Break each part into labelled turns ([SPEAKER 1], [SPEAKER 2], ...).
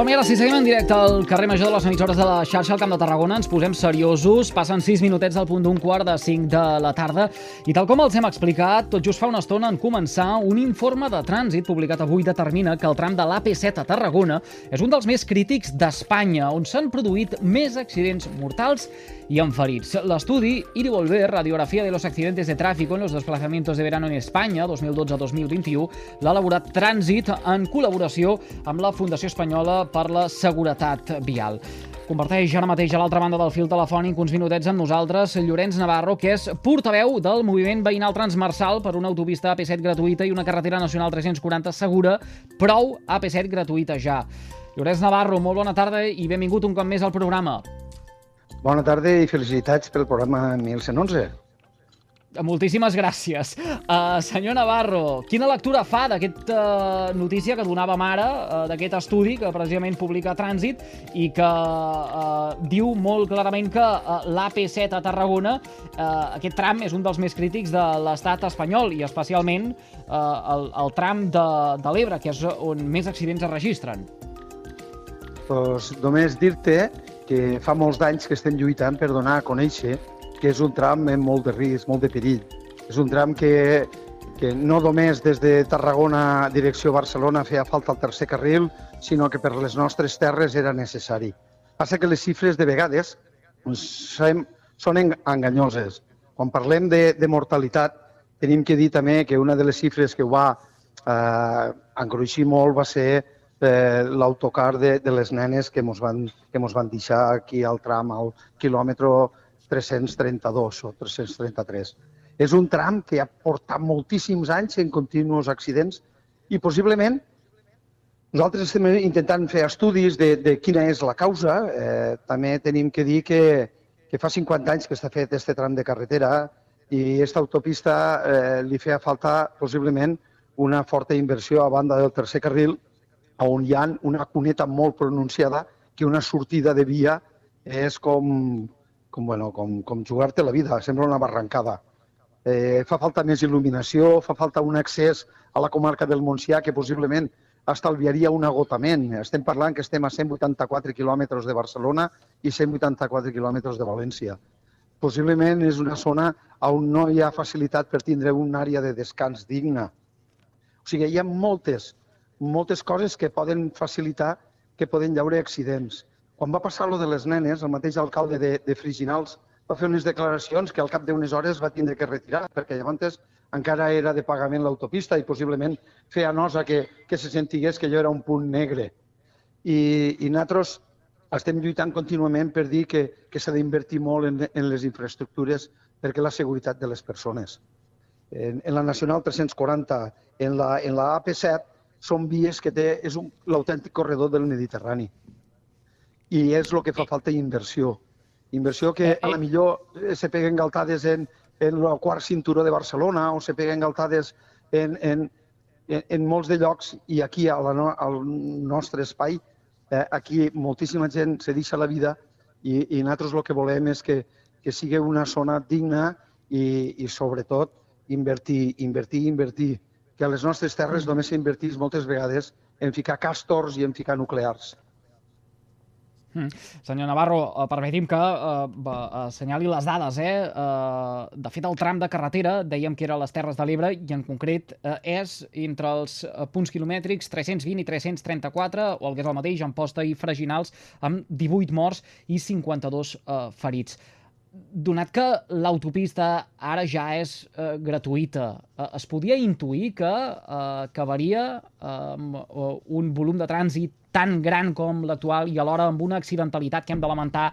[SPEAKER 1] Som-hi ara, si seguim en directe al carrer Major de les emissores de la xarxa al Camp de Tarragona, ens posem seriosos, passen 6 minutets del punt d'un quart de 5 de la tarda. I tal com els hem explicat, tot just fa una estona en començar, un informe de trànsit publicat avui determina que el tram de l'AP7 a Tarragona és un dels més crítics d'Espanya, on s'han produït més accidents mortals i amb ferits. L'estudi y Volver, radiografia de los accidentes de tráfico en los desplazamientos de verano en Espanya, 2012-2021, l'ha elaborat Trànsit en col·laboració amb la Fundació Espanyola per la Seguretat Vial. Comparteix ara mateix a l'altra banda del fil telefònic uns minutets amb nosaltres Llorenç Navarro, que és portaveu del moviment veïnal transversal per una autopista AP7 gratuïta i una carretera nacional 340 segura. Prou AP7 gratuïta ja. Llorenç Navarro, molt bona tarda i benvingut un cop més al programa.
[SPEAKER 2] Bona tarda i felicitats pel programa 1111.
[SPEAKER 1] Moltíssimes gràcies. Uh, senyor Navarro, quina lectura fa d'aquesta uh, notícia que donàvem ara, uh, d'aquest estudi que precisament publica Trànsit i que uh, diu molt clarament que uh, l'AP7 a Tarragona, uh, aquest tram és un dels més crítics de l'estat espanyol i especialment uh, el, el tram de, de l'Ebre, que és on més accidents es registren.
[SPEAKER 2] Pues només dir-te que fa molts d'anys que estem lluitant per donar a conèixer que és un tram amb molt de risc, molt de perill. És un tram que, que no només des de Tarragona direcció Barcelona feia falta el tercer carril, sinó que per les nostres terres era necessari. Passa que les xifres de vegades són, són enganyoses. Quan parlem de, de mortalitat, tenim que dir també que una de les xifres que ho va eh, engruixir molt va ser eh, l'autocar de, de les nenes que ens van, que mos van deixar aquí al tram, al quilòmetre 332 o 333. És un tram que ha portat moltíssims anys en continus accidents i possiblement nosaltres estem intentant fer estudis de, de quina és la causa. Eh, també tenim que dir que, que fa 50 anys que està fet aquest tram de carretera i aquesta autopista eh, li feia falta possiblement una forta inversió a banda del tercer carril on hi ha una cuneta molt pronunciada que una sortida de via és com, com, bueno, com, com jugar-te la vida, sembla una barrancada. Eh, fa falta més il·luminació, fa falta un accés a la comarca del Montsià que possiblement estalviaria un agotament. Estem parlant que estem a 184 quilòmetres de Barcelona i 184 quilòmetres de València. Possiblement és una zona on no hi ha facilitat per tindre una àrea de descans digna. O sigui, hi ha moltes, moltes coses que poden facilitar que poden llaure accidents. Quan va passar lo de les nenes, el mateix alcalde de, de Friginals va fer unes declaracions que al cap d'unes hores va tindre que retirar, perquè llavors encara era de pagament l'autopista i possiblement feia nosa que, que se sentigués que allò era un punt negre. I, i nosaltres estem lluitant contínuament per dir que, que s'ha d'invertir molt en, en les infraestructures perquè la seguretat de les persones. En, en la Nacional 340, en la, en la AP7, són vies que té, és l'autèntic corredor del Mediterrani i és el que fa falta inversió. Inversió que a la millor eh, se peguen galtades en, en el quart cinturó de Barcelona o se peguen galtades en, en, en, en molts de llocs i aquí a la, al nostre espai, eh, aquí moltíssima gent se deixa la vida i, i nosaltres el que volem és que, que sigui una zona digna i, i sobretot invertir, invertir, invertir. Que a les nostres terres només s'invertís moltes vegades en ficar càstors i en ficar nuclears.
[SPEAKER 1] Mm. Senyor Navarro, uh, permeti'm que uh, assenyali les dades. Eh? Uh, de fet, el tram de carretera, dèiem que era les Terres de l'Ebre, i en concret uh, és entre els uh, punts quilomètrics 320 i 334, o el que és el mateix, Amposta i Freginals, amb 18 morts i 52 uh, ferits donat que l'autopista ara ja és eh, gratuïta, eh, es podia intuir que eh, acabaria amb eh, un volum de trànsit tan gran com l'actual i alhora amb una accidentalitat que hem de lamentar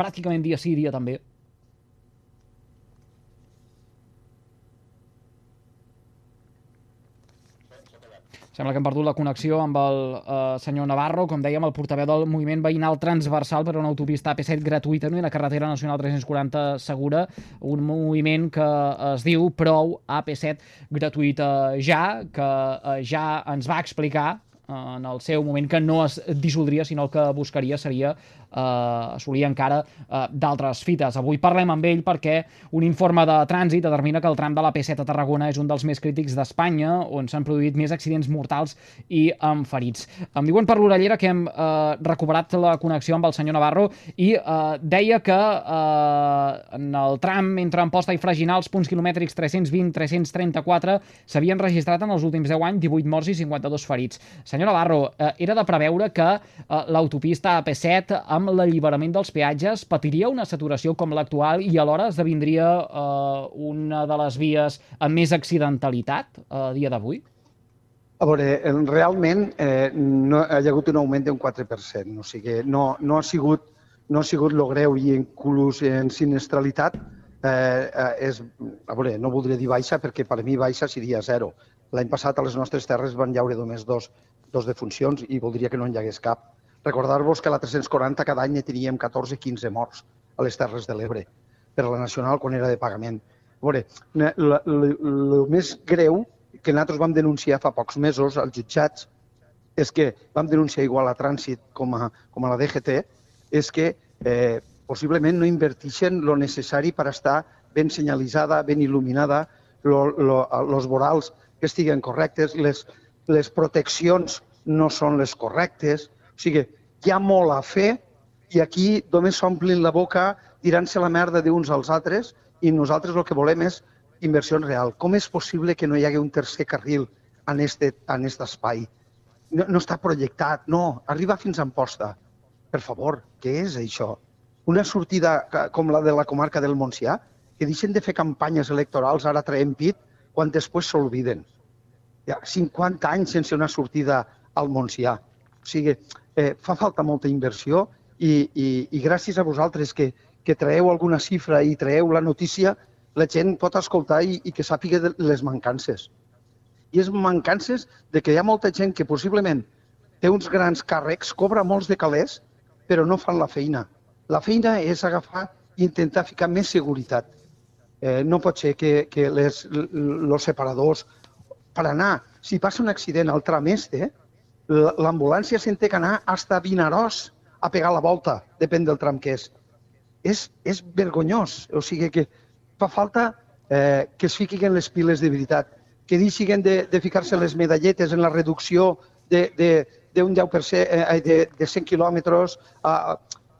[SPEAKER 1] pràcticament dia sí dia també? Sembla que hem perdut la connexió amb el eh, senyor Navarro, com dèiem, el portaveu del moviment veïnal transversal per a una autopista AP7 gratuïta i una carretera nacional 340 segura, un moviment que es diu Prou AP7 gratuïta ja, que eh, ja ens va explicar en el seu moment que no es dissoldria, sinó que buscaria seria eh, assolir encara eh, d'altres fites. Avui parlem amb ell perquè un informe de trànsit determina que el tram de la P7 a Tarragona és un dels més crítics d'Espanya, on s'han produït més accidents mortals i amb ferits. Em diuen per l'orellera que hem eh, recuperat la connexió amb el senyor Navarro i eh, deia que eh, en el tram entre Amposta i Freginals, punts quilomètrics 320-334, s'havien registrat en els últims 10 anys 18 morts i 52 ferits. Senyor Navarro, eh, era de preveure que eh, l'autopista AP7, amb l'alliberament dels peatges, patiria una saturació com l'actual i alhora esdevindria eh, una de les vies amb més accidentalitat eh, a dia d'avui?
[SPEAKER 2] A veure, realment eh, no, ha hagut un augment d'un 4%, o sigui, no, no ha sigut no ha sigut lo greu i inclús en sinistralitat eh, eh, és, a veure, no voldria dir baixa perquè per a mi baixa seria zero. L'any passat a les nostres terres van llaure només dos, dos defuncions i voldria que no en hi hagués cap. Recordar-vos que a la 340 cada any teníem 14-15 morts a les Terres de l'Ebre per la Nacional quan era de pagament. A veure, el més greu que nosaltres vam denunciar fa pocs mesos als jutjats és que vam denunciar igual a Trànsit com a, com a la DGT, és que eh, possiblement no inverteixen lo necessari per estar ben senyalitzada, ben il·luminada, els vorals que estiguen correctes, les, les proteccions no són les correctes. O sigui, hi ha molt a fer i aquí només s'omplin la boca tirant-se la merda d'uns als altres i nosaltres el que volem és inversió real. Com és possible que no hi hagi un tercer carril en este, en este espai? No, no està projectat, no. Arriba fins a Amposta. Per favor, què és això? Una sortida com la de la comarca del Montsià, que deixen de fer campanyes electorals ara traient pit quan després s'olviden. Ha 50 anys sense una sortida al Montsià. O sigui, eh, fa falta molta inversió i, i, i gràcies a vosaltres que, que traeu alguna xifra i traeu la notícia, la gent pot escoltar i, i que sàpiga les mancances. I és mancances de que hi ha molta gent que possiblement té uns grans càrrecs, cobra molts de calés, però no fan la feina. La feina és agafar i intentar ficar més seguretat. Eh, no pot ser que, que les, els separadors, per anar, si passa un accident al tram este, l'ambulància se'n té que anar fins a Vinaròs a pegar la volta, depèn del tram que és. És, és vergonyós. O sigui que fa falta eh, que es fiquin les piles de veritat, que deixin de, de ficar-se les medalletes en la reducció d'un 10%, eh, de, de 100 quilòmetres,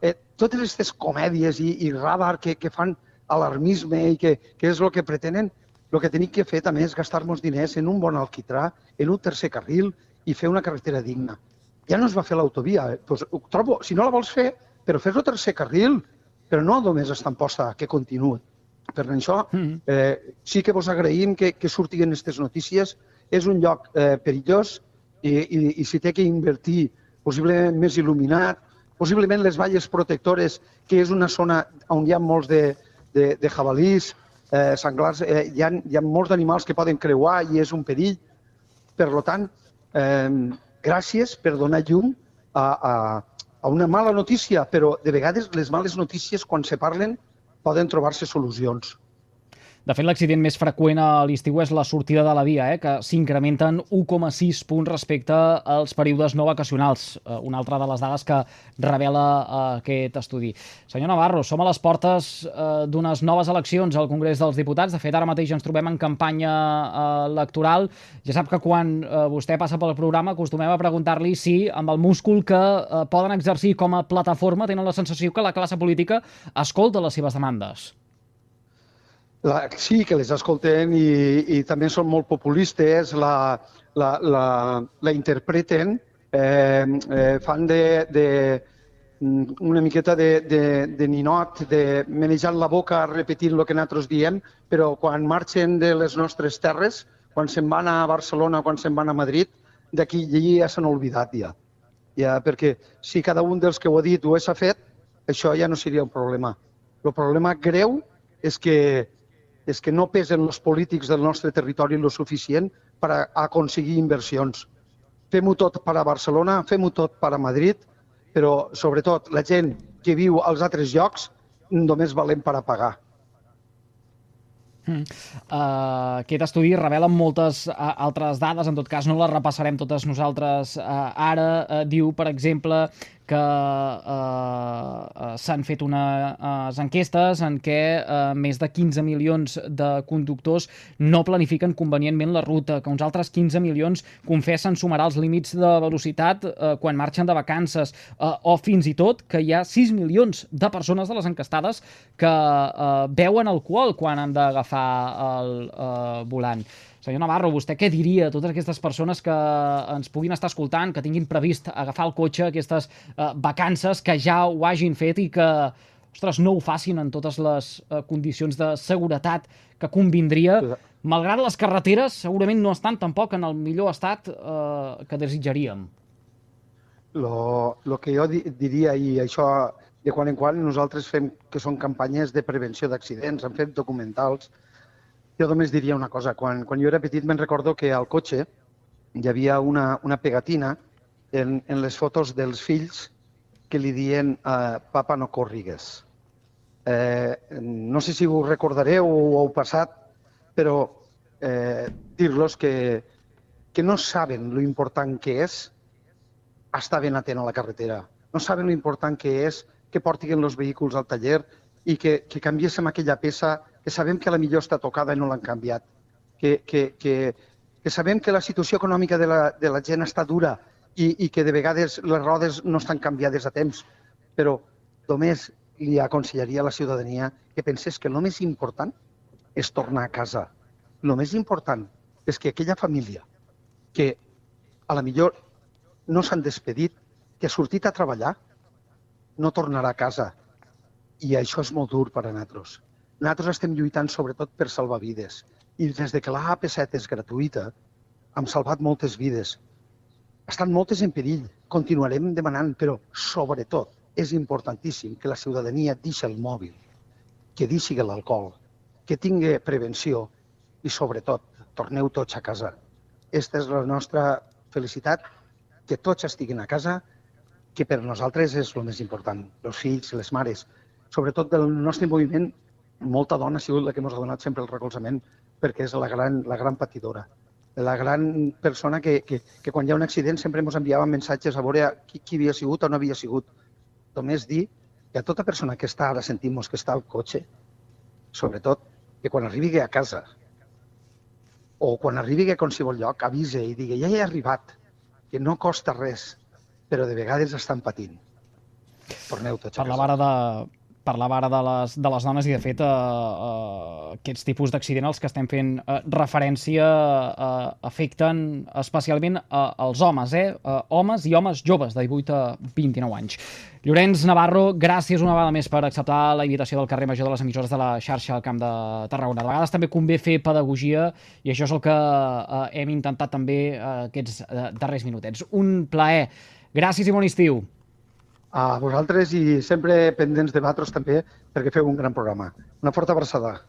[SPEAKER 2] eh, totes aquestes comèdies i, i radar que, que fan alarmisme i que, que és el que pretenen, el que tenim que fer també és gastar-nos diners en un bon alquitrà, en un tercer carril i fer una carretera digna. Ja no es va fer l'autovia. Pues, ho trobo, si no la vols fer, però fes el tercer carril, però no només està en posta que continuï. Per això, mm-hmm. eh, sí que vos agraïm que, que surtin aquestes notícies. És un lloc eh, perillós i, i, i si té que invertir possiblement més il·luminat, possiblement les valles protectores, que és una zona on hi ha molts de, de, de jabalís, eh, senglars, eh, hi, ha, hi ha molts d'animals que poden creuar i és un perill. Per tant, eh, gràcies per donar llum a, a, a una mala notícia, però de vegades les males notícies, quan se parlen, poden trobar-se solucions.
[SPEAKER 1] De fet, l'accident més freqüent a l'estiu és la sortida de la via, eh, que s'incrementen 1,6 punts respecte als períodes no vacacionals, eh, una altra de les dades que revela eh, aquest estudi. Senyor Navarro, som a les portes eh, d'unes noves eleccions al Congrés dels Diputats. De fet, ara mateix ens trobem en campanya eh, electoral. Ja sap que quan eh, vostè passa pel programa acostumem a preguntar-li si, amb el múscul que eh, poden exercir com a plataforma, tenen la sensació que la classe política escolta les seves demandes.
[SPEAKER 2] La, sí, que les escolten i, i també són molt populistes, la, la, la, la interpreten, eh, eh, fan de, de una miqueta de, de, de ninot, de menejant la boca repetint el que nosaltres diem, però quan marxen de les nostres terres, quan se'n van a Barcelona, quan se'n van a Madrid, d'aquí ja s'han oblidat ja. ja. Perquè si cada un dels que ho ha dit ho s'ha fet, això ja no seria un problema. El problema greu és que és que no pesen els polítics del nostre territori lo suficient per a aconseguir inversions. Fem-ho tot per a Barcelona, fem-ho tot per a Madrid, però sobretot la gent que viu als altres llocs només valem per a pagar.
[SPEAKER 1] Mm. Uh, aquest estudi revela moltes uh, altres dades, en tot cas no les repassarem totes nosaltres uh, ara. Uh, diu, per exemple, que eh, eh, s'han fet unes enquestes en què eh, més de 15 milions de conductors no planifiquen convenientment la ruta, que uns altres 15 milions confessen sumarà els límits de velocitat eh, quan marxen de vacances, eh, o fins i tot que hi ha 6 milions de persones de les encastades que eh, beuen alcohol quan han d'agafar el eh, volant. Senyor Navarro, vostè què diria a totes aquestes persones que ens puguin estar escoltant, que tinguin previst agafar el cotxe, aquestes eh, vacances, que ja ho hagin fet i que ostres, no ho facin en totes les eh, condicions de seguretat que convindria, malgrat les carreteres segurament no estan tampoc en el millor estat eh, que desitjaríem.
[SPEAKER 2] Lo, lo que jo di diria, i això de quan en quan nosaltres fem que són campanyes de prevenció d'accidents, hem fet documentals, jo només diria una cosa. Quan, quan jo era petit me'n recordo que al cotxe hi havia una, una pegatina en, en les fotos dels fills que li diuen uh, papa no corrigues. Eh, no sé si ho recordareu o ho heu passat, però eh, dir-los que, que no saben lo important que és estar ben atent a la carretera. No saben lo important que és que portin els vehicles al taller i que, que canviéssim aquella peça que sabem que la millor està tocada i no l'han canviat, que, que, que, que sabem que la situació econòmica de la, de la gent està dura i, i que de vegades les rodes no estan canviades a temps, però només li aconsellaria a la ciutadania que pensés que el més important és tornar a casa. El més important és que aquella família que a la millor no s'han despedit, que ha sortit a treballar, no tornarà a casa. I això és molt dur per a nosaltres. Nosaltres estem lluitant sobretot per salvar vides. I des de que la AP7 és gratuïta, hem salvat moltes vides. Estan moltes en perill. Continuarem demanant, però sobretot és importantíssim que la ciutadania deixi el mòbil, que deixi l'alcohol, que tingui prevenció i sobretot torneu tots a casa. Aquesta és la nostra felicitat, que tots estiguin a casa, que per nosaltres és el més important, els fills, les mares, sobretot del nostre moviment molta dona ha sigut la que ens ha donat sempre el recolzament perquè és la gran, la gran patidora. La gran persona que, que, que quan hi ha un accident sempre ens enviava missatges a veure qui, qui havia sigut o no havia sigut. Només dir que a tota persona que està ara sentim que està al cotxe, sobretot que quan arribi a casa o quan arribi a qualsevol lloc avise i digui ja he arribat, que no costa res, però de vegades estan patint. Torneu tots a casa.
[SPEAKER 1] Parlava ara de, parlava ara de les, de les dones i, de fet, eh, eh, aquests tipus d'accident als que estem fent eh, referència eh, afecten especialment eh, els homes, eh? eh? Homes i homes joves de 18 a 29 anys. Llorenç Navarro, gràcies una vegada més per acceptar la invitació del carrer Major de les emissores de la xarxa al Camp de Tarragona. De vegades també convé fer pedagogia i això és el que eh, hem intentat també eh, aquests eh, darrers minutets. Un plaer. Gràcies i bon estiu
[SPEAKER 2] a vosaltres i sempre pendents de vosaltres també perquè feu un gran programa. Una forta abraçada.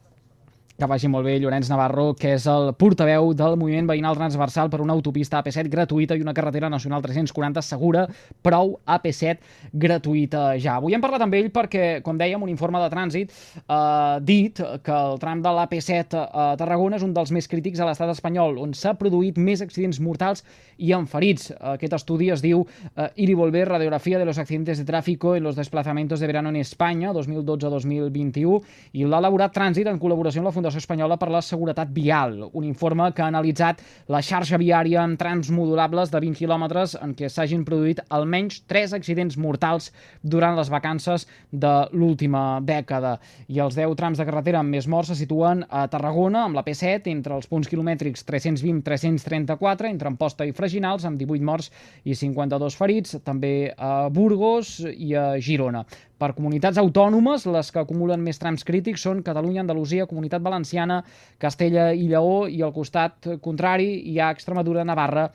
[SPEAKER 1] Que vagi molt bé, Llorenç Navarro, que és el portaveu del moviment veïnal transversal per una autopista AP7 gratuïta i una carretera nacional 340 segura, prou AP7 gratuïta ja. Avui hem parlat amb ell perquè, com dèiem, un informe de trànsit ha eh, dit que el tram de l'AP7 a Tarragona és un dels més crítics a l'estat espanyol, on s'ha produït més accidents mortals i en ferits. Aquest estudi es diu eh, Ir y volver, radiografia de los accidentes de tráfico en los desplazamientos de verano en España, 2012-2021, i l'ha elaborat Trànsit en col·laboració amb la Fundació Fundació Espanyola per la Seguretat Vial, un informe que ha analitzat la xarxa viària en trams modulables de 20 quilòmetres en què s'hagin produït almenys 3 accidents mortals durant les vacances de l'última dècada. I els 10 trams de carretera amb més morts se situen a Tarragona, amb la P7, entre els punts quilomètrics 320-334, entre Amposta i Freginals, amb 18 morts i 52 ferits, també a Burgos i a Girona. Per comunitats autònomes, les que acumulen més trams crítics són Catalunya, Andalusia, Comunitat Valenciana, Castella i Lleó, i al costat contrari hi ha Extremadura, Navarra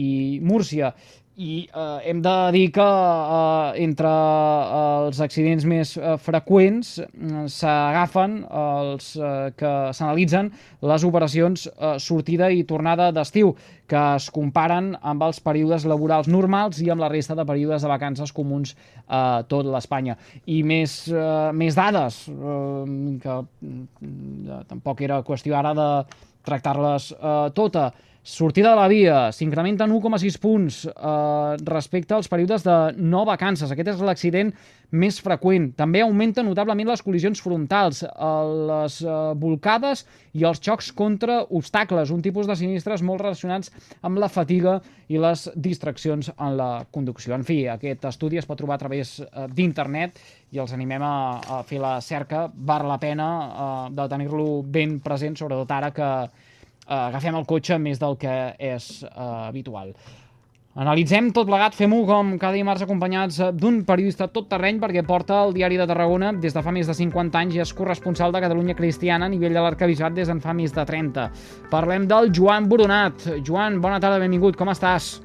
[SPEAKER 1] i Múrcia i eh, hem de dir que eh, entre eh, els accidents més eh, freqüents eh, s'agafen els eh, que s'analitzen les operacions eh, sortida i tornada d'estiu, que es comparen amb els períodes laborals normals i amb la resta de períodes de vacances comuns a tot l'Espanya. I més, eh, més dades, eh, que eh, tampoc era qüestió ara de tractar-les eh, tota, Sortida de la via, s'incrementa en 1,6 punts eh, respecte als períodes de no vacances. Aquest és l'accident més freqüent. També augmenten notablement les col·lisions frontals, eh, les eh, volcades i els xocs contra obstacles, un tipus de sinistres molt relacionats amb la fatiga i les distraccions en la conducció. En fi, aquest estudi es pot trobar a través eh, d'internet i els animem a, a fer la cerca. Val la pena eh, de tenir-lo ben present, sobretot ara que agafem el cotxe més del que és eh, habitual. Analitzem tot plegat, fem-ho com cada dimarts acompanyats d'un periodista tot terreny perquè porta el Diari de Tarragona des de fa més de 50 anys i és corresponsal de Catalunya Cristiana a nivell de l'Arcabisbat des d'en fa més de 30. Parlem del Joan Boronat. Joan, bona tarda, benvingut, com estàs?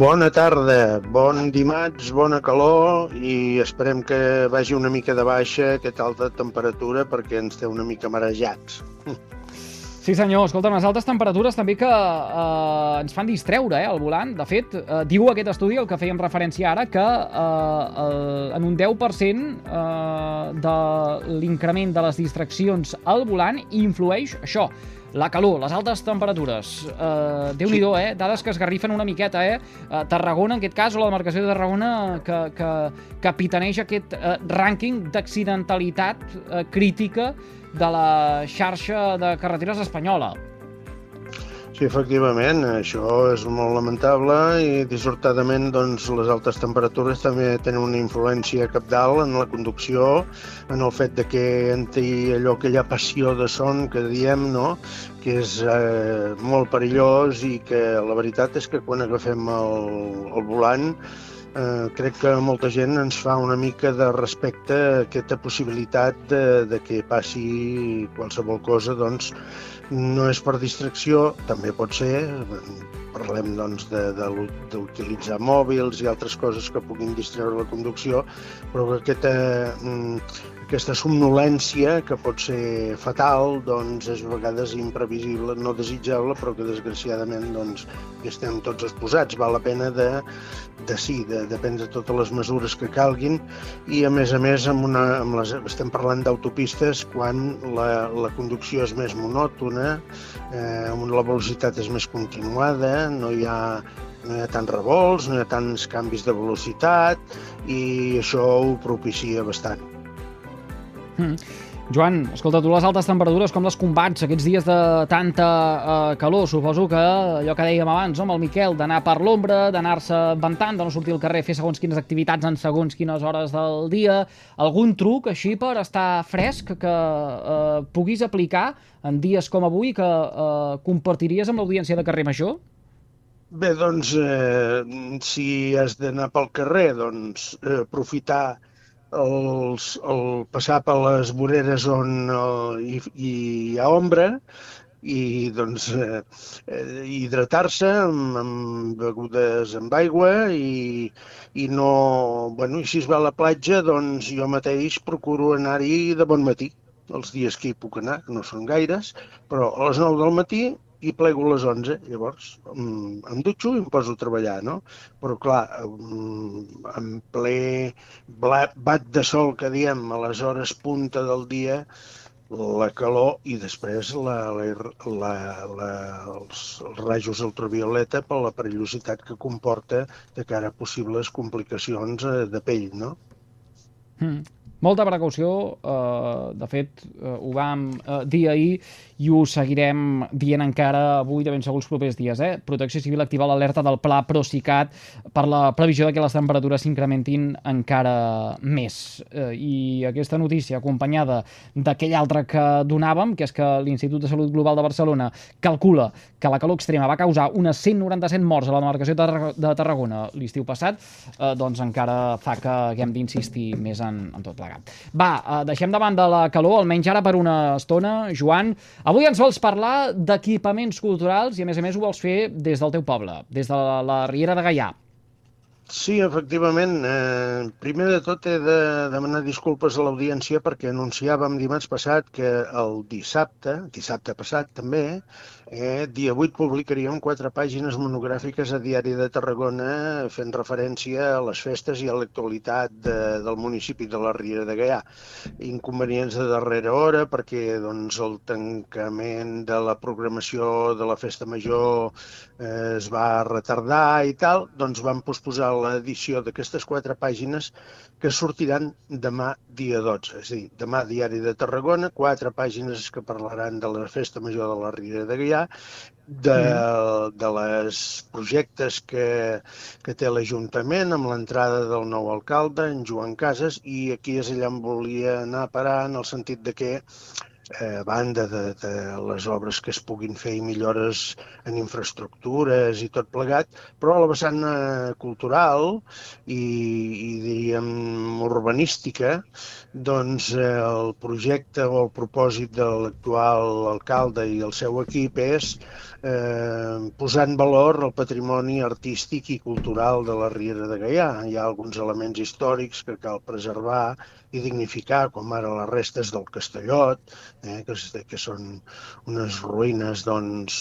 [SPEAKER 3] Bona tarda, bon dimarts, bona calor i esperem que vagi una mica de baixa aquesta alta temperatura perquè ens té una mica marejats.
[SPEAKER 1] Sí senyor, escolta, unes altes temperatures també que eh, ens fan distreure eh, al volant. De fet, eh, diu aquest estudi, el que fèiem referència ara, que eh, el, en un 10% eh, de l'increment de les distraccions al volant influeix això, la calor, les altes temperatures. Uh, Déu-n'hi-do, eh? Dades que es garrifen una miqueta, eh? Uh, Tarragona, en aquest cas, o la demarcació de Tarragona, que, que capitaneja aquest uh, rànquing d'accidentalitat uh, crítica de la xarxa de carreteres espanyola.
[SPEAKER 3] Sí, efectivament, això és molt lamentable i dissortadament doncs, les altes temperatures també tenen una influència capdalt en la conducció, en el fet de que entri allò ha passió de son que diem, no? que és eh, molt perillós i que la veritat és que quan agafem el, el volant eh, crec que molta gent ens fa una mica de respecte a aquesta possibilitat de, de que passi qualsevol cosa, doncs no és per distracció, també pot ser, parlem doncs d'utilitzar mòbils i altres coses que puguin distreure la conducció, però que aquesta, mm, aquesta somnolència, que pot ser fatal, doncs és a vegades imprevisible, no desitjable, però que desgraciadament doncs, estem tots exposats. Val la pena de, de sí, de, de prendre totes les mesures que calguin i a més a més amb una, amb les, estem parlant d'autopistes quan la, la conducció és més monòtona, eh, la velocitat és més continuada, no hi ha no hi ha tants revolts, no hi ha tants canvis de velocitat i això ho propicia bastant.
[SPEAKER 1] Mm. Joan, escolta, tu les altes temperatures com les combats aquests dies de tanta eh, calor? Suposo que allò que dèiem abans, no, amb el Miquel, d'anar per l'ombra, d'anar-se ventant, de no sortir al carrer, fer segons quines activitats en segons quines hores del dia, algun truc així per estar fresc que eh, puguis aplicar en dies com avui que eh, compartiries amb l'audiència de carrer Major?
[SPEAKER 3] Bé, doncs, eh, si has d'anar pel carrer, doncs, eh, aprofitar els, el passar per les voreres on uh, hi, hi ha ombra i doncs eh, eh, hidratar-se amb, amb begudes amb aigua i, i no... Bueno, i si es va a la platja, doncs jo mateix procuro anar-hi de bon matí, els dies que hi puc anar, que no són gaires, però a les 9 del matí i plego a les 11. Llavors em, dutxo i em poso a treballar, no? Però clar, en ple bat de sol que diem a les hores punta del dia, la calor i després la, la, la, la, els, els rajos ultravioleta per la perillositat que comporta de cara a possibles complicacions eh, de pell, no?
[SPEAKER 1] Mm. Molta precaució, eh, de fet, eh, ho vam eh, dir ahir i ho seguirem dient encara avui de ben segur els propers dies. Eh? Protecció Civil activa l'alerta del Pla Procicat per la previsió de que les temperatures s'incrementin encara més. Eh, I aquesta notícia, acompanyada d'aquella altra que donàvem, que és que l'Institut de Salut Global de Barcelona calcula que la calor extrema va causar unes 197 morts a la demarcació de Tarragona l'estiu passat, eh, doncs encara fa que haguem d'insistir més en, en tot plegat. Va, eh, deixem de la calor, almenys ara per una estona. Joan, Avui ens vols parlar d'equipaments culturals i, a més a més, ho vols fer des del teu poble, des de la, la Riera de Gaià.
[SPEAKER 3] Sí, efectivament. Eh, primer de tot he de demanar disculpes a l'audiència perquè anunciàvem dimarts passat que el dissabte, dissabte passat també, eh, dia 8 publicaríem quatre pàgines monogràfiques a Diari de Tarragona fent referència a les festes i a l'actualitat de, del municipi de la Riera de Gaià. Inconvenients de darrera hora perquè doncs, el tancament de la programació de la festa major eh, es va retardar i tal, doncs vam posposar l'edició d'aquestes quatre pàgines que sortiran demà dia 12. És a dir, demà Diari de Tarragona, quatre pàgines que parlaran de la festa major de la Riera de Gaià de, mm. de les projectes que, que té l'Ajuntament amb l'entrada del nou alcalde, en Joan Casas, i aquí és allà on volia anar a parar en el sentit de que a banda de, de les obres que es puguin fer i millores en infraestructures i tot plegat, però a la vessant eh, cultural i, i diríem urbanística, doncs eh, el projecte o el propòsit de l'actual alcalde i el seu equip és eh, posar en valor el patrimoni artístic i cultural de la Riera de Gaià. Hi ha alguns elements històrics que cal preservar i dignificar, com ara les restes del Castellot, eh, que, que són unes ruïnes doncs,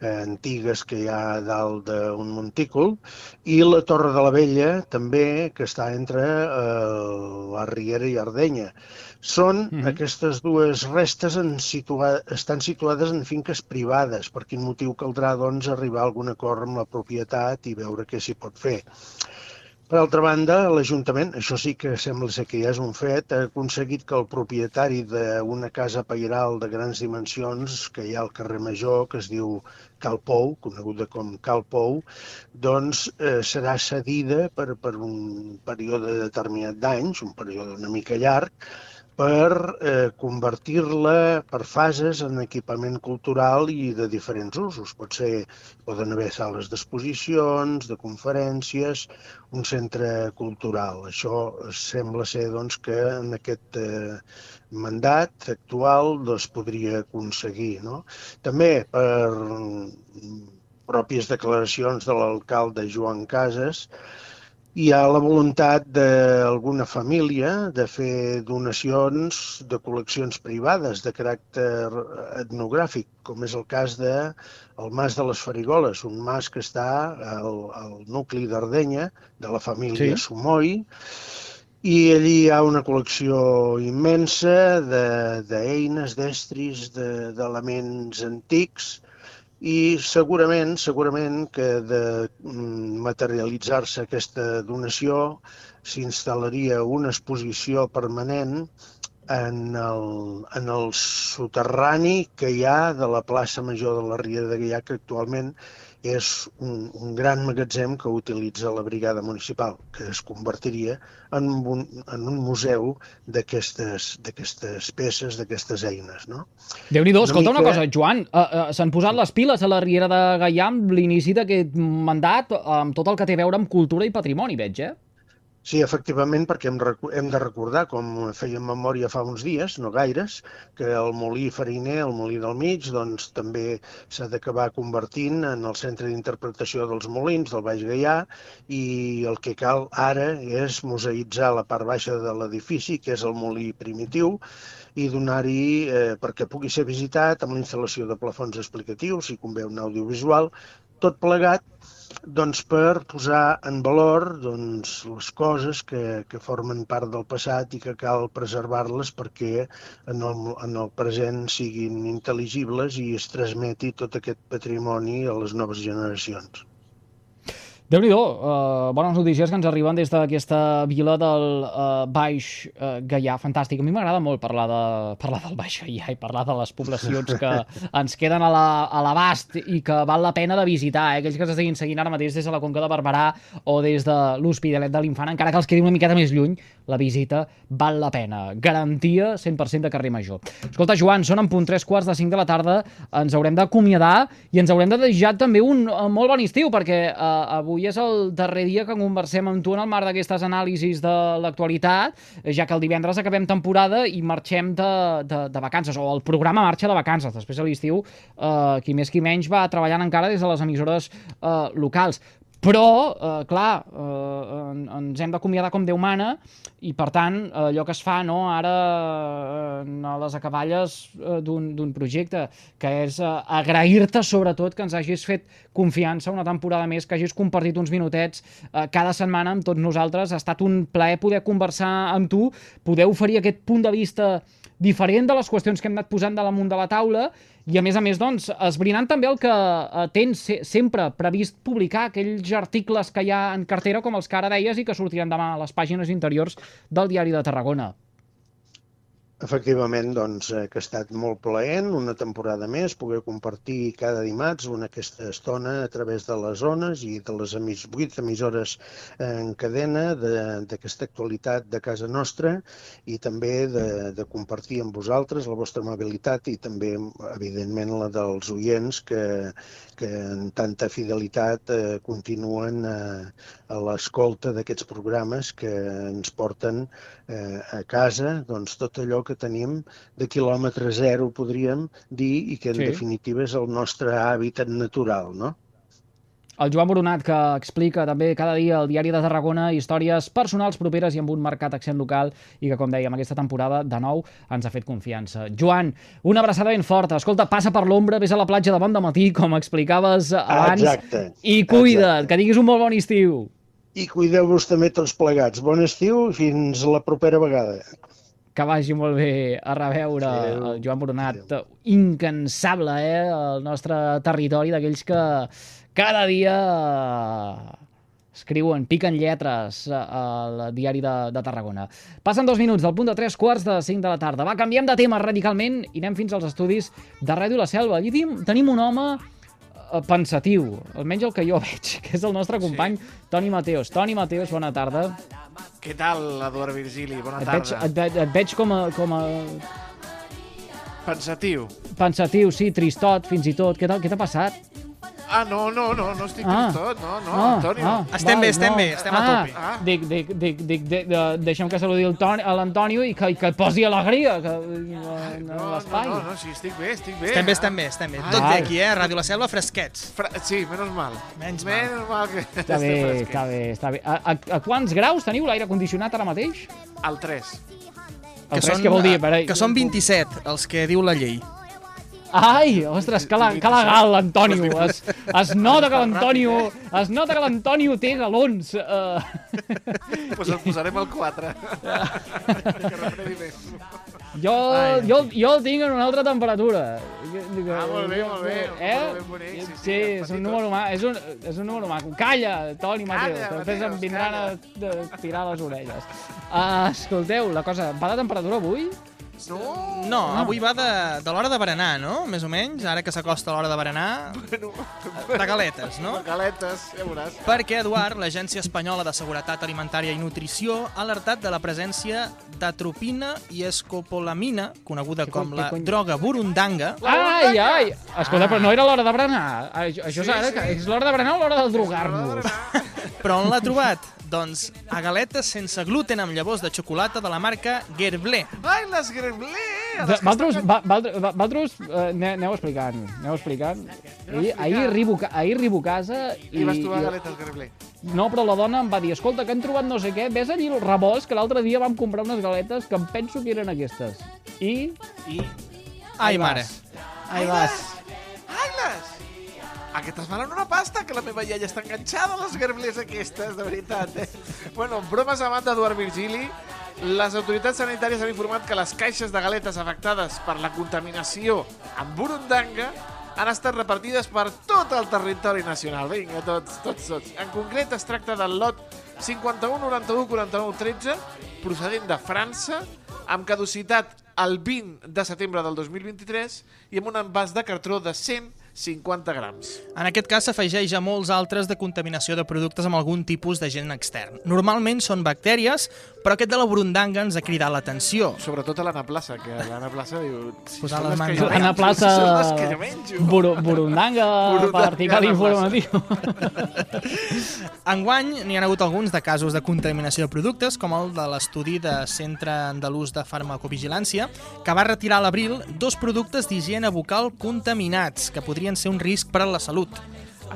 [SPEAKER 3] eh, antigues que hi ha dalt d'un montícul, i la Torre de la Vella, també, que està entre eh, la Riera i Ardenya. Són mm -hmm. aquestes dues restes en situa estan situades en finques privades, per quin motiu caldrà doncs, arribar a algun acord amb la propietat i veure què s'hi pot fer. Per altra banda, l'Ajuntament, això sí que sembla ser que ja és un fet, ha aconseguit que el propietari d'una casa pairal de grans dimensions que hi ha al carrer Major, que es diu Cal Pou, coneguda com Cal Pou, doncs eh, serà cedida per, per un període determinat d'anys, un període una mica llarg, per eh, convertir-la per fases en equipament cultural i de diferents usos. Pot ser, poden haver sales d'exposicions, de conferències, un centre cultural. Això sembla ser doncs, que en aquest eh, mandat actual doncs, podria aconseguir. No? També per pròpies declaracions de l'alcalde Joan Casas, hi ha la voluntat d'alguna família de fer donacions de col·leccions privades de caràcter etnogràfic, com és el cas de el Mas de les Farigoles, un mas que està al, al nucli d'Ardenya, de la família sí. Sumoi, i allí hi ha una col·lecció immensa d'eines, de, d'estris, d'elements de, antics, i segurament, segurament que de mm, materialitzar-se aquesta donació s'instal·laria una exposició permanent en el, en el soterrani que hi ha de la plaça Major de la Ria de Gaià, que actualment és un, un gran magatzem que utilitza la brigada municipal, que es convertiria en un, en un museu d'aquestes peces, d'aquestes eines. No?
[SPEAKER 1] Déu-n'hi-do, escolta mica... una cosa, Joan, uh, uh, s'han posat les piles a la Riera de Gaià amb l'inici d'aquest mandat, amb tot el que té a veure amb cultura i patrimoni, veig, eh?
[SPEAKER 3] Sí, efectivament, perquè hem, hem de recordar, com fèiem memòria fa uns dies, no gaires, que el molí fariner, el molí del mig, doncs també s'ha d'acabar convertint en el centre d'interpretació dels molins del Baix Gaià i el que cal ara és museïtzar la part baixa de l'edifici, que és el molí primitiu, i donar-hi, eh, perquè pugui ser visitat amb la instal·lació de plafons explicatius, si convé un audiovisual, tot plegat doncs, per posar en valor doncs, les coses que, que formen part del passat i que cal preservar-les perquè en el, en el present siguin intel·ligibles i es transmeti tot aquest patrimoni a les noves generacions
[SPEAKER 1] déu nhi uh, bones notícies que ens arriben des d'aquesta vila del uh, Baix uh, Gaià, fantàstic. A mi m'agrada molt parlar, de, parlar del Baix Gaià i parlar de les poblacions que ens queden a l'abast la, i que val la pena de visitar, eh? aquells que ens estiguin seguint ara mateix des de la Conca de Barberà o des de l'Hospitalet de l'Infant, encara que els quedi una miqueta més lluny, la visita val la pena. Garantia 100% de carrer Major. Escolta, Joan, són en punt 3 quarts de 5 de la tarda, ens haurem d'acomiadar i ens haurem de deixar també un uh, molt bon estiu, perquè uh, avui avui és el darrer dia que conversem amb tu en el marc d'aquestes anàlisis de l'actualitat, ja que el divendres acabem temporada i marxem de, de, de vacances, o el programa marxa de vacances. Després a l'estiu, eh, qui més qui menys va treballant encara des de les emissores eh, locals. Però, eh, clar, eh, en- ens hem d'acomiadar com Déu mana i, per tant, eh, allò que es fa no, ara eh, a les acaballes eh, d'un projecte, que és eh, agrair-te sobretot que ens hagis fet confiança una temporada més, que hagis compartit uns minutets eh, cada setmana amb tots nosaltres. Ha estat un plaer poder conversar amb tu, poder oferir aquest punt de vista diferent de les qüestions que hem anat posant de damunt de la taula i, a més a més, doncs, esbrinant també el que eh, tens se sempre previst publicar, aquells articles que hi ha en cartera, com els que ara deies i que sortiran demà a les pàgines interiors del Diari de Tarragona.
[SPEAKER 3] Efectivament, doncs, eh, que ha estat molt plaent, una temporada més, poder compartir cada dimarts una aquesta estona a través de les zones i de les emis, vuit emissores en cadena de- d'aquesta actualitat de casa nostra i també de, de compartir amb vosaltres la vostra amabilitat i també, evidentment, la dels oients que, que en tanta fidelitat eh, continuen eh, a l'escolta d'aquests programes que ens porten eh, a casa doncs, tot allò que tenim de quilòmetre zero, podríem dir, i que en
[SPEAKER 1] Sí.
[SPEAKER 3] definitiva és el nostre hàbitat natural, no?
[SPEAKER 1] El Joan Boronat, que explica també cada dia al Diari de Tarragona històries personals properes i amb un marcat accent local i que, com dèiem, aquesta temporada, de nou, ens ha fet confiança. Joan, una abraçada ben forta. Escolta, passa per l'ombra, vés a la platja de bon matí, com explicaves abans,
[SPEAKER 3] Exacte.
[SPEAKER 1] i cuida't,
[SPEAKER 3] Exacte.
[SPEAKER 1] que tinguis un molt bon estiu.
[SPEAKER 3] I cuideu-vos també tots plegats. Bon estiu i fins la propera vegada.
[SPEAKER 1] Que vagi molt bé a reveure
[SPEAKER 3] Adéu.
[SPEAKER 1] el Joan Boronat, incansable, eh, el nostre territori, d'aquells que cada dia eh, escriuen, piquen lletres eh, al diari de, de Tarragona. Passen dos minuts del punt de tres quarts de cinc de la tarda. Va, canviem de tema radicalment i anem fins als estudis de Ràdio La Selva. Allí tenim, tenim un home pensatiu, almenys el que jo veig, que és el nostre company Toni Mateos. Toni Mateos, bona tarda.
[SPEAKER 4] Què tal, Eduard Virgili? Bona
[SPEAKER 1] Et veig,
[SPEAKER 4] tarda.
[SPEAKER 1] et, veig, et veig com a, com a
[SPEAKER 4] Pensatiu.
[SPEAKER 1] pensatiu, sí, tristot, fins i tot. Què t'ha què t'ha passat?
[SPEAKER 4] Ah, no, no, no, no estic
[SPEAKER 1] Ah.
[SPEAKER 4] tristot, no, no, Antonio.
[SPEAKER 5] Estem bé, estem bé, estem a
[SPEAKER 1] ah,
[SPEAKER 5] tope.
[SPEAKER 4] Ah.
[SPEAKER 1] Dic, dic, dic, dic, dic, de, deixem que saludi el Toni- a l'Antonio i que, que posi alegria que, en
[SPEAKER 4] No, no,
[SPEAKER 1] l'espai.
[SPEAKER 4] no, no, sí, estic bé, estic bé.
[SPEAKER 5] Estem bé, estem bé, estem bé.
[SPEAKER 4] Ah.
[SPEAKER 5] Tot bé aquí, eh? Ràdio La Selva, fresquets.
[SPEAKER 4] Fra sí, menys mal.
[SPEAKER 5] Menys mal.
[SPEAKER 4] Menys mal que
[SPEAKER 1] Està bé,
[SPEAKER 4] fresquets.
[SPEAKER 1] està bé, està bé. A, a, a quants graus teniu l'aire condicionat ara mateix?
[SPEAKER 4] El 3.
[SPEAKER 1] El tres, què vol dir? Per,
[SPEAKER 5] que són 27, els que diu la llei.
[SPEAKER 1] Ai, ostres, que, la, que legal l'Antonio. Es, es nota que l'Antonio es nota que l'Antonio té galons. Uh,
[SPEAKER 4] Pues el posarem al 4. que refredi més.
[SPEAKER 1] jo,
[SPEAKER 5] Ai.
[SPEAKER 1] jo, jo el tinc en una altra temperatura.
[SPEAKER 4] Ah, molt bé, molt bé,
[SPEAKER 1] Eh?
[SPEAKER 4] número ben bonic, sí, sí,
[SPEAKER 1] sí, és un número maco. És un, és un número maco. Calla, Toni Mateo,
[SPEAKER 4] Calla,
[SPEAKER 1] després em vindran a,
[SPEAKER 4] calla.
[SPEAKER 1] a tirar les orelles. Uh, escolteu, la cosa, va de temperatura avui?
[SPEAKER 4] No,
[SPEAKER 5] No, avui va de, de l'hora de berenar, no? Més o menys, ara que s'acosta l'hora de berenar,
[SPEAKER 4] bueno,
[SPEAKER 5] de galetes, no?
[SPEAKER 4] Bacaletes, ja veuràs.
[SPEAKER 5] Perquè, Eduard, l'Agència Espanyola de Seguretat Alimentària i Nutrició ha alertat de la presència d'atropina i escopolamina, coneguda com la
[SPEAKER 1] cony?
[SPEAKER 5] droga burundanga,
[SPEAKER 1] Ai, ai! Escolta, però no era l'hora de berenar. Això, això
[SPEAKER 4] Sí,
[SPEAKER 1] és ara,
[SPEAKER 4] sí.
[SPEAKER 1] que és l'hora de berenar o l'hora de drogar-nos?
[SPEAKER 5] però on l'ha trobat? Doncs a galetes sense gluten amb llavors de xocolata de la marca Gerblé.
[SPEAKER 4] Ai, les greblé!
[SPEAKER 1] De- Valtros, va- Val- Va- Valtros, eh, ane- aneu explicant, aneu explicant. Ahir, ahir, arribo, ahir arribo a casa i...
[SPEAKER 4] I vas trobar
[SPEAKER 1] i-
[SPEAKER 4] galetes greblé.
[SPEAKER 1] No, però la dona em va dir, escolta, que han trobat no sé què, ves allí al rebost, que l'altre dia vam comprar unes galetes que em penso que eren aquestes. I...
[SPEAKER 4] I...
[SPEAKER 5] Ai,
[SPEAKER 1] vas.
[SPEAKER 5] mare.
[SPEAKER 1] Ahí vas.
[SPEAKER 4] Ai-les! Aquestes valen una pasta, que la meva iaia està enganxada a les gerblers aquestes, de veritat. Eh? Bueno, bromes a banda, Eduard Virgili, les autoritats sanitàries han informat que les caixes de galetes afectades per la contaminació amb burundanga han estat repartides per tot el territori nacional. Vinga, tots, tots, tots. En concret, es tracta del lot 51 91 49 13, procedent de França, amb caducitat el 20 de setembre del 2023 i amb un envàs de cartró de 150 grams.
[SPEAKER 5] En aquest cas s'afegeix a molts altres de contaminació de productes amb algun tipus d'agent extern. Normalment són bactèries, però aquest de la burundanga ens ha cridat l'atenció.
[SPEAKER 4] Sobretot a l'Anna Plaça, que l'Anna Plaça diu... Si
[SPEAKER 5] Posar les mans
[SPEAKER 1] Anna Plaça...
[SPEAKER 4] Si que jo menjo.
[SPEAKER 1] Buru, burundanga,
[SPEAKER 4] Burundanga,
[SPEAKER 1] per article informatiu.
[SPEAKER 5] Enguany n'hi ha hagut alguns de casos de contaminació de productes, com el de l'estudi de Centre Andalús de Farmacovigilància, que va retirar a l'abril dos productes d'higiene bucal contaminats, que podrien ser un risc per a la salut.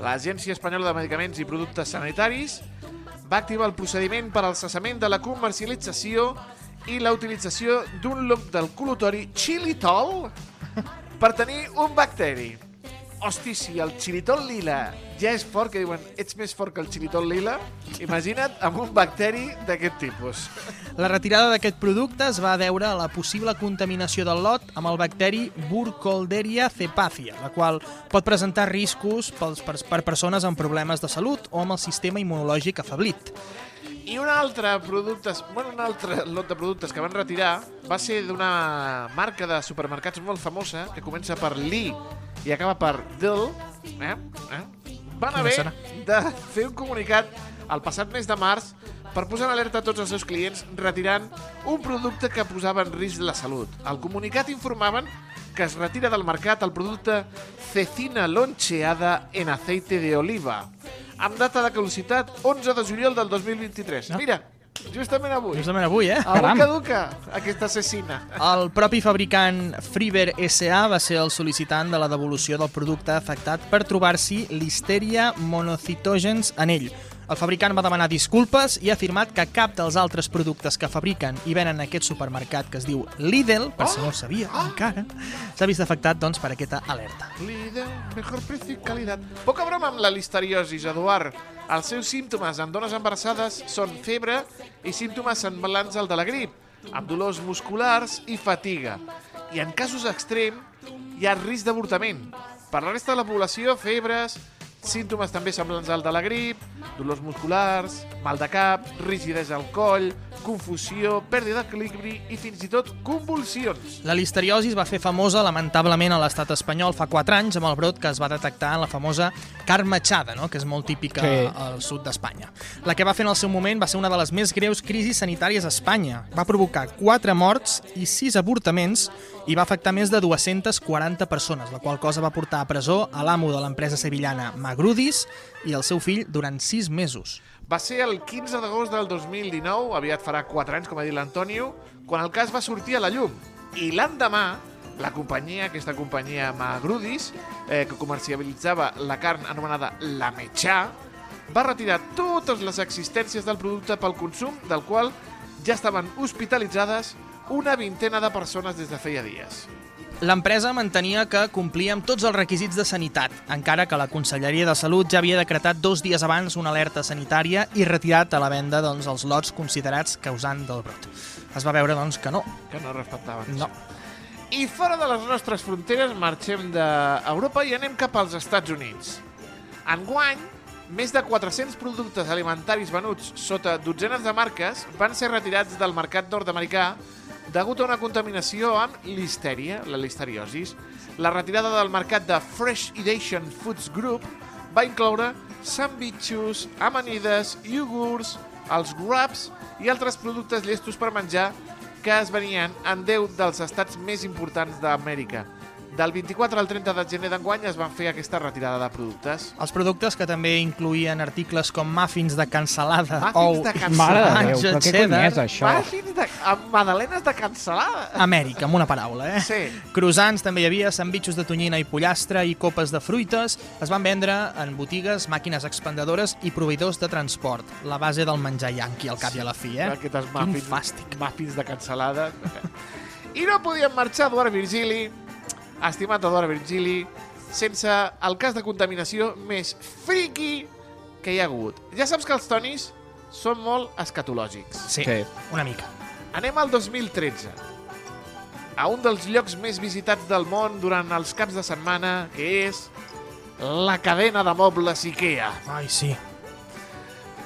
[SPEAKER 4] l'Agència Espanyola de Medicaments i Productes Sanitaris va activar el procediment per al cessament de la comercialització i la utilització d'un look del col·lutori xilitol per tenir un bacteri. Hosti, si el xilitol lila ja és fort, que diuen ets més fort que el xilitol lila, imagina't amb un bacteri d'aquest tipus.
[SPEAKER 5] La retirada d'aquest producte es va deure a la possible contaminació del lot amb el bacteri Burkholderia cepacia, la qual pot presentar riscos pels, per, per persones amb problemes de salut o amb el sistema immunològic afeblit.
[SPEAKER 4] I un altre productes, bueno, un altre lot de productes que van retirar va ser d'una marca de supermercats molt famosa que comença per Lee i acaba per Dill. Eh? Eh? Van haver de fer un comunicat el passat mes de març per posar en alerta a tots els seus clients retirant un producte que posava en risc la salut. Al comunicat informaven que es retira del mercat el producte cecina loncheada en aceite de oliva, amb data de caducitat 11 de juliol del 2023.
[SPEAKER 5] No.
[SPEAKER 4] Mira, justament avui.
[SPEAKER 5] Justament avui, eh?
[SPEAKER 4] Avui
[SPEAKER 1] Caram.
[SPEAKER 4] caduca aquesta cecina.
[SPEAKER 5] El propi fabricant Freeber SA va ser el sol·licitant de la devolució del producte afectat per trobar-s'hi Listeria monocytogens en ell. El fabricant va demanar disculpes i ha afirmat que cap dels altres productes que fabriquen i venen en aquest supermercat que es diu Lidl, per si no ho sabia encara, s'ha vist afectat doncs, per aquesta alerta.
[SPEAKER 4] Lidl, mejor precio y calidad. Poca broma amb la listeriosis, Eduard. Els seus símptomes en dones embarassades són febre i símptomes semblants al de la grip, amb dolors musculars i fatiga. I en casos extrem hi ha risc d'avortament. Per la resta de la població, febres, símptomes també semblants al de la grip, dolors musculars, mal de cap, rigidesa al coll, confusió, pèrdua d'equilibri i fins i tot convulsions.
[SPEAKER 5] La listeriosi es va fer famosa, lamentablement, a l'estat espanyol fa 4 anys amb el brot que es va detectar en la famosa carmachada, no? que és molt típica
[SPEAKER 1] Sí.
[SPEAKER 5] sí. al sud d'Espanya. La que va fer en el seu moment va ser una de les més greus crisis sanitàries a Espanya. Va provocar 4 morts i 6 avortaments i va afectar més de 240 persones, la qual cosa va portar a presó a l'amo de l'empresa sevillana Magrudis i el seu fill durant 6 mesos.
[SPEAKER 4] Va ser el 15 d'agost del 2019, aviat farà 4 anys, com ha dit l'Antonio, quan el cas va sortir a la llum. I l'endemà, la companyia, aquesta companyia Magrudis, eh, que comercialitzava la carn anomenada La Mechà, va retirar totes les existències del producte pel consum, del qual ja estaven hospitalitzades una vintena de persones des de feia dies.
[SPEAKER 5] L'empresa mantenia que complia amb tots els requisits de sanitat, encara que la Conselleria de Salut ja havia decretat dos dies abans una alerta sanitària i retirat a la venda doncs, els lots considerats causant del brot. Es va veure doncs, que no.
[SPEAKER 4] Que no respectaven.
[SPEAKER 5] No.
[SPEAKER 4] I fora de les nostres fronteres marxem d'Europa i anem cap als Estats Units. Enguany, més de 400 productes alimentaris venuts sota dotzenes de marques van ser retirats del mercat nord-americà degut a una contaminació amb listèria, la listeriosis. La retirada del mercat de Fresh Edition Foods Group va incloure sandwichos, amanides, iogurts, els wraps i altres productes llestos per menjar que es venien en 10 dels estats més importants d'Amèrica. Del 24 al 30 de gener d'enguany es van fer aquesta retirada de productes.
[SPEAKER 5] Els productes que també incluïen articles com muffins de cansalada,
[SPEAKER 4] Muffins
[SPEAKER 5] ou,
[SPEAKER 4] de cansalada.
[SPEAKER 1] Mare de Déu, què
[SPEAKER 5] cheddar.
[SPEAKER 1] és això?
[SPEAKER 4] Muffins de, amb madalenes de cansalada.
[SPEAKER 5] Amèrica, amb una paraula, eh?
[SPEAKER 4] Sí.
[SPEAKER 5] Croissants també hi havia, sandvitxos de tonyina i pollastre i copes de fruites. Es van vendre en botigues, màquines expendedores i proveïdors de transport. La base del menjar yanqui, al cap i a la fi, eh?
[SPEAKER 4] Aquestes
[SPEAKER 5] Quin
[SPEAKER 4] muffins,
[SPEAKER 5] fàstic.
[SPEAKER 4] muffins de cansalada. I no podíem marxar, Eduard Virgili, estimat Eduard Virgili, sense el cas de contaminació més friqui que hi ha hagut. Ja saps que els tonis són molt escatològics.
[SPEAKER 5] Sí,
[SPEAKER 1] Sí.
[SPEAKER 5] una mica.
[SPEAKER 4] Anem al 2013. A un dels llocs més visitats del món durant els caps de setmana, que és la cadena de mobles IKEA.
[SPEAKER 5] Ai, sí.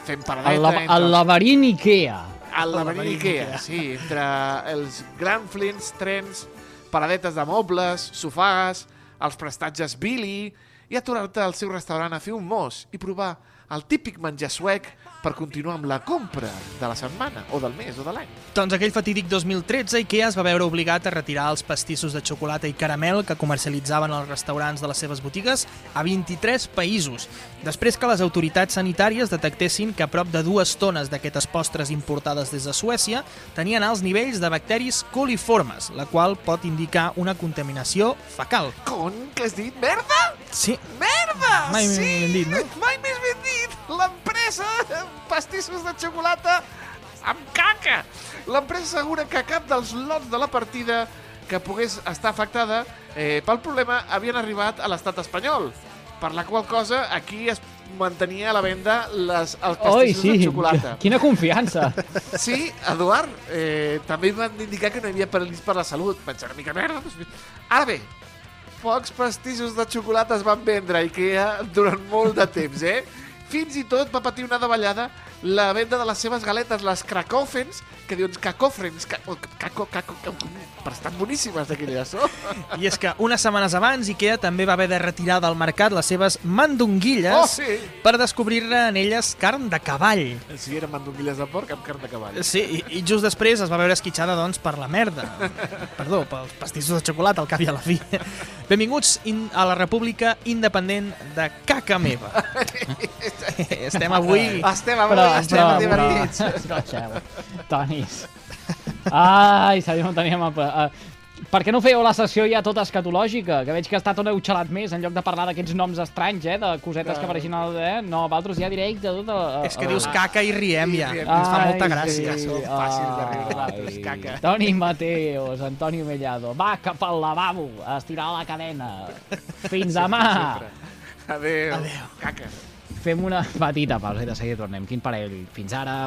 [SPEAKER 4] Fem
[SPEAKER 1] El,
[SPEAKER 4] paradeta
[SPEAKER 1] la,
[SPEAKER 4] entre...
[SPEAKER 1] el laberint Ikea.
[SPEAKER 4] El laberint
[SPEAKER 5] laberint
[SPEAKER 4] Ikea,
[SPEAKER 5] Ikea.
[SPEAKER 4] sí, entre els Granflins, trens, paradetes de mobles, sofàs, els prestatges Billy i aturar-te al seu restaurant a fer un mos i provar el típic menjar suec per continuar amb la compra de la setmana, o del mes, o de l'any.
[SPEAKER 5] Doncs aquell fatídic 2013, IKEA es va veure obligat a retirar els pastissos de xocolata i caramel que comercialitzaven als restaurants de les seves botigues a 23 països, després que les autoritats sanitàries detectessin que a prop de dues tones d'aquestes postres importades des de Suècia tenien alts nivells de bacteris coliformes, la qual pot indicar una contaminació fecal.
[SPEAKER 4] Con, què has dit? Merda?
[SPEAKER 5] Sí,
[SPEAKER 4] Merda!
[SPEAKER 5] Mai
[SPEAKER 4] sí!
[SPEAKER 5] més ben dit, no?
[SPEAKER 4] Mai més ben dit! L'empresa pastissos de xocolata amb caca! L'empresa assegura que cap dels lots de la partida que pogués estar afectada eh, pel problema havien arribat a l'estat espanyol, per la qual cosa aquí es mantenia a la venda les, els
[SPEAKER 1] Oi,
[SPEAKER 4] pastissos
[SPEAKER 1] sí,
[SPEAKER 4] de xocolata.
[SPEAKER 1] quina confiança.
[SPEAKER 4] Sí, Eduard, eh, també van indicar que no hi havia perills per la salut. Vaig una mica merda. Doncs... Ara bé, pocs pastissos de xocolata es van vendre a Ikea durant molt de temps, eh? Fins i tot va patir una davallada la venda de les seves galetes, les Cracofens, que dius cacofrens, caco, caco, caco, caco, però estan boníssimes d'aquelles, no?
[SPEAKER 5] i és que unes setmanes abans IKEA també va haver de retirar del mercat les seves mandonguilles
[SPEAKER 4] Oh, sí!
[SPEAKER 5] per descobrir-ne en elles carn de cavall.
[SPEAKER 4] Sí, eren mandonguilles de porc amb carn de cavall.
[SPEAKER 5] Sí, i, i just després es va veure esquitxada, doncs, per la merda. Perdó, pels pastissos de xocolata, al cap i a la fi. Benvinguts in, a la república independent de caca meva. Estem avui...
[SPEAKER 4] Estem, avui, estem divertits.
[SPEAKER 1] Escolteu, Tonis. Ai, sabia, no teníem... A... Per què no fèieu la sessió ja tota escatològica? Que veig que està tot heu xalat més, en lloc de parlar d'aquests noms estranys, eh? De cosetes que apareixen al... Eh? No, vosaltres ja directe, tot... A,
[SPEAKER 5] És que dius caca i riem ja.
[SPEAKER 4] I riem.
[SPEAKER 5] Ens fa
[SPEAKER 1] Ai,
[SPEAKER 5] molta
[SPEAKER 1] sí.
[SPEAKER 5] gràcia.
[SPEAKER 4] que són fàcils de riure, nosaltres,
[SPEAKER 1] Ai,
[SPEAKER 4] caca.
[SPEAKER 1] Toni Mateos, Antoni Mellado. Va cap al lavabo, a estirar la cadena. Fins demà.
[SPEAKER 4] Adéu.
[SPEAKER 5] Adéu.
[SPEAKER 4] Caca.
[SPEAKER 1] Fem una petita pausa i de seguida tornem. Quin parell. Fins ara.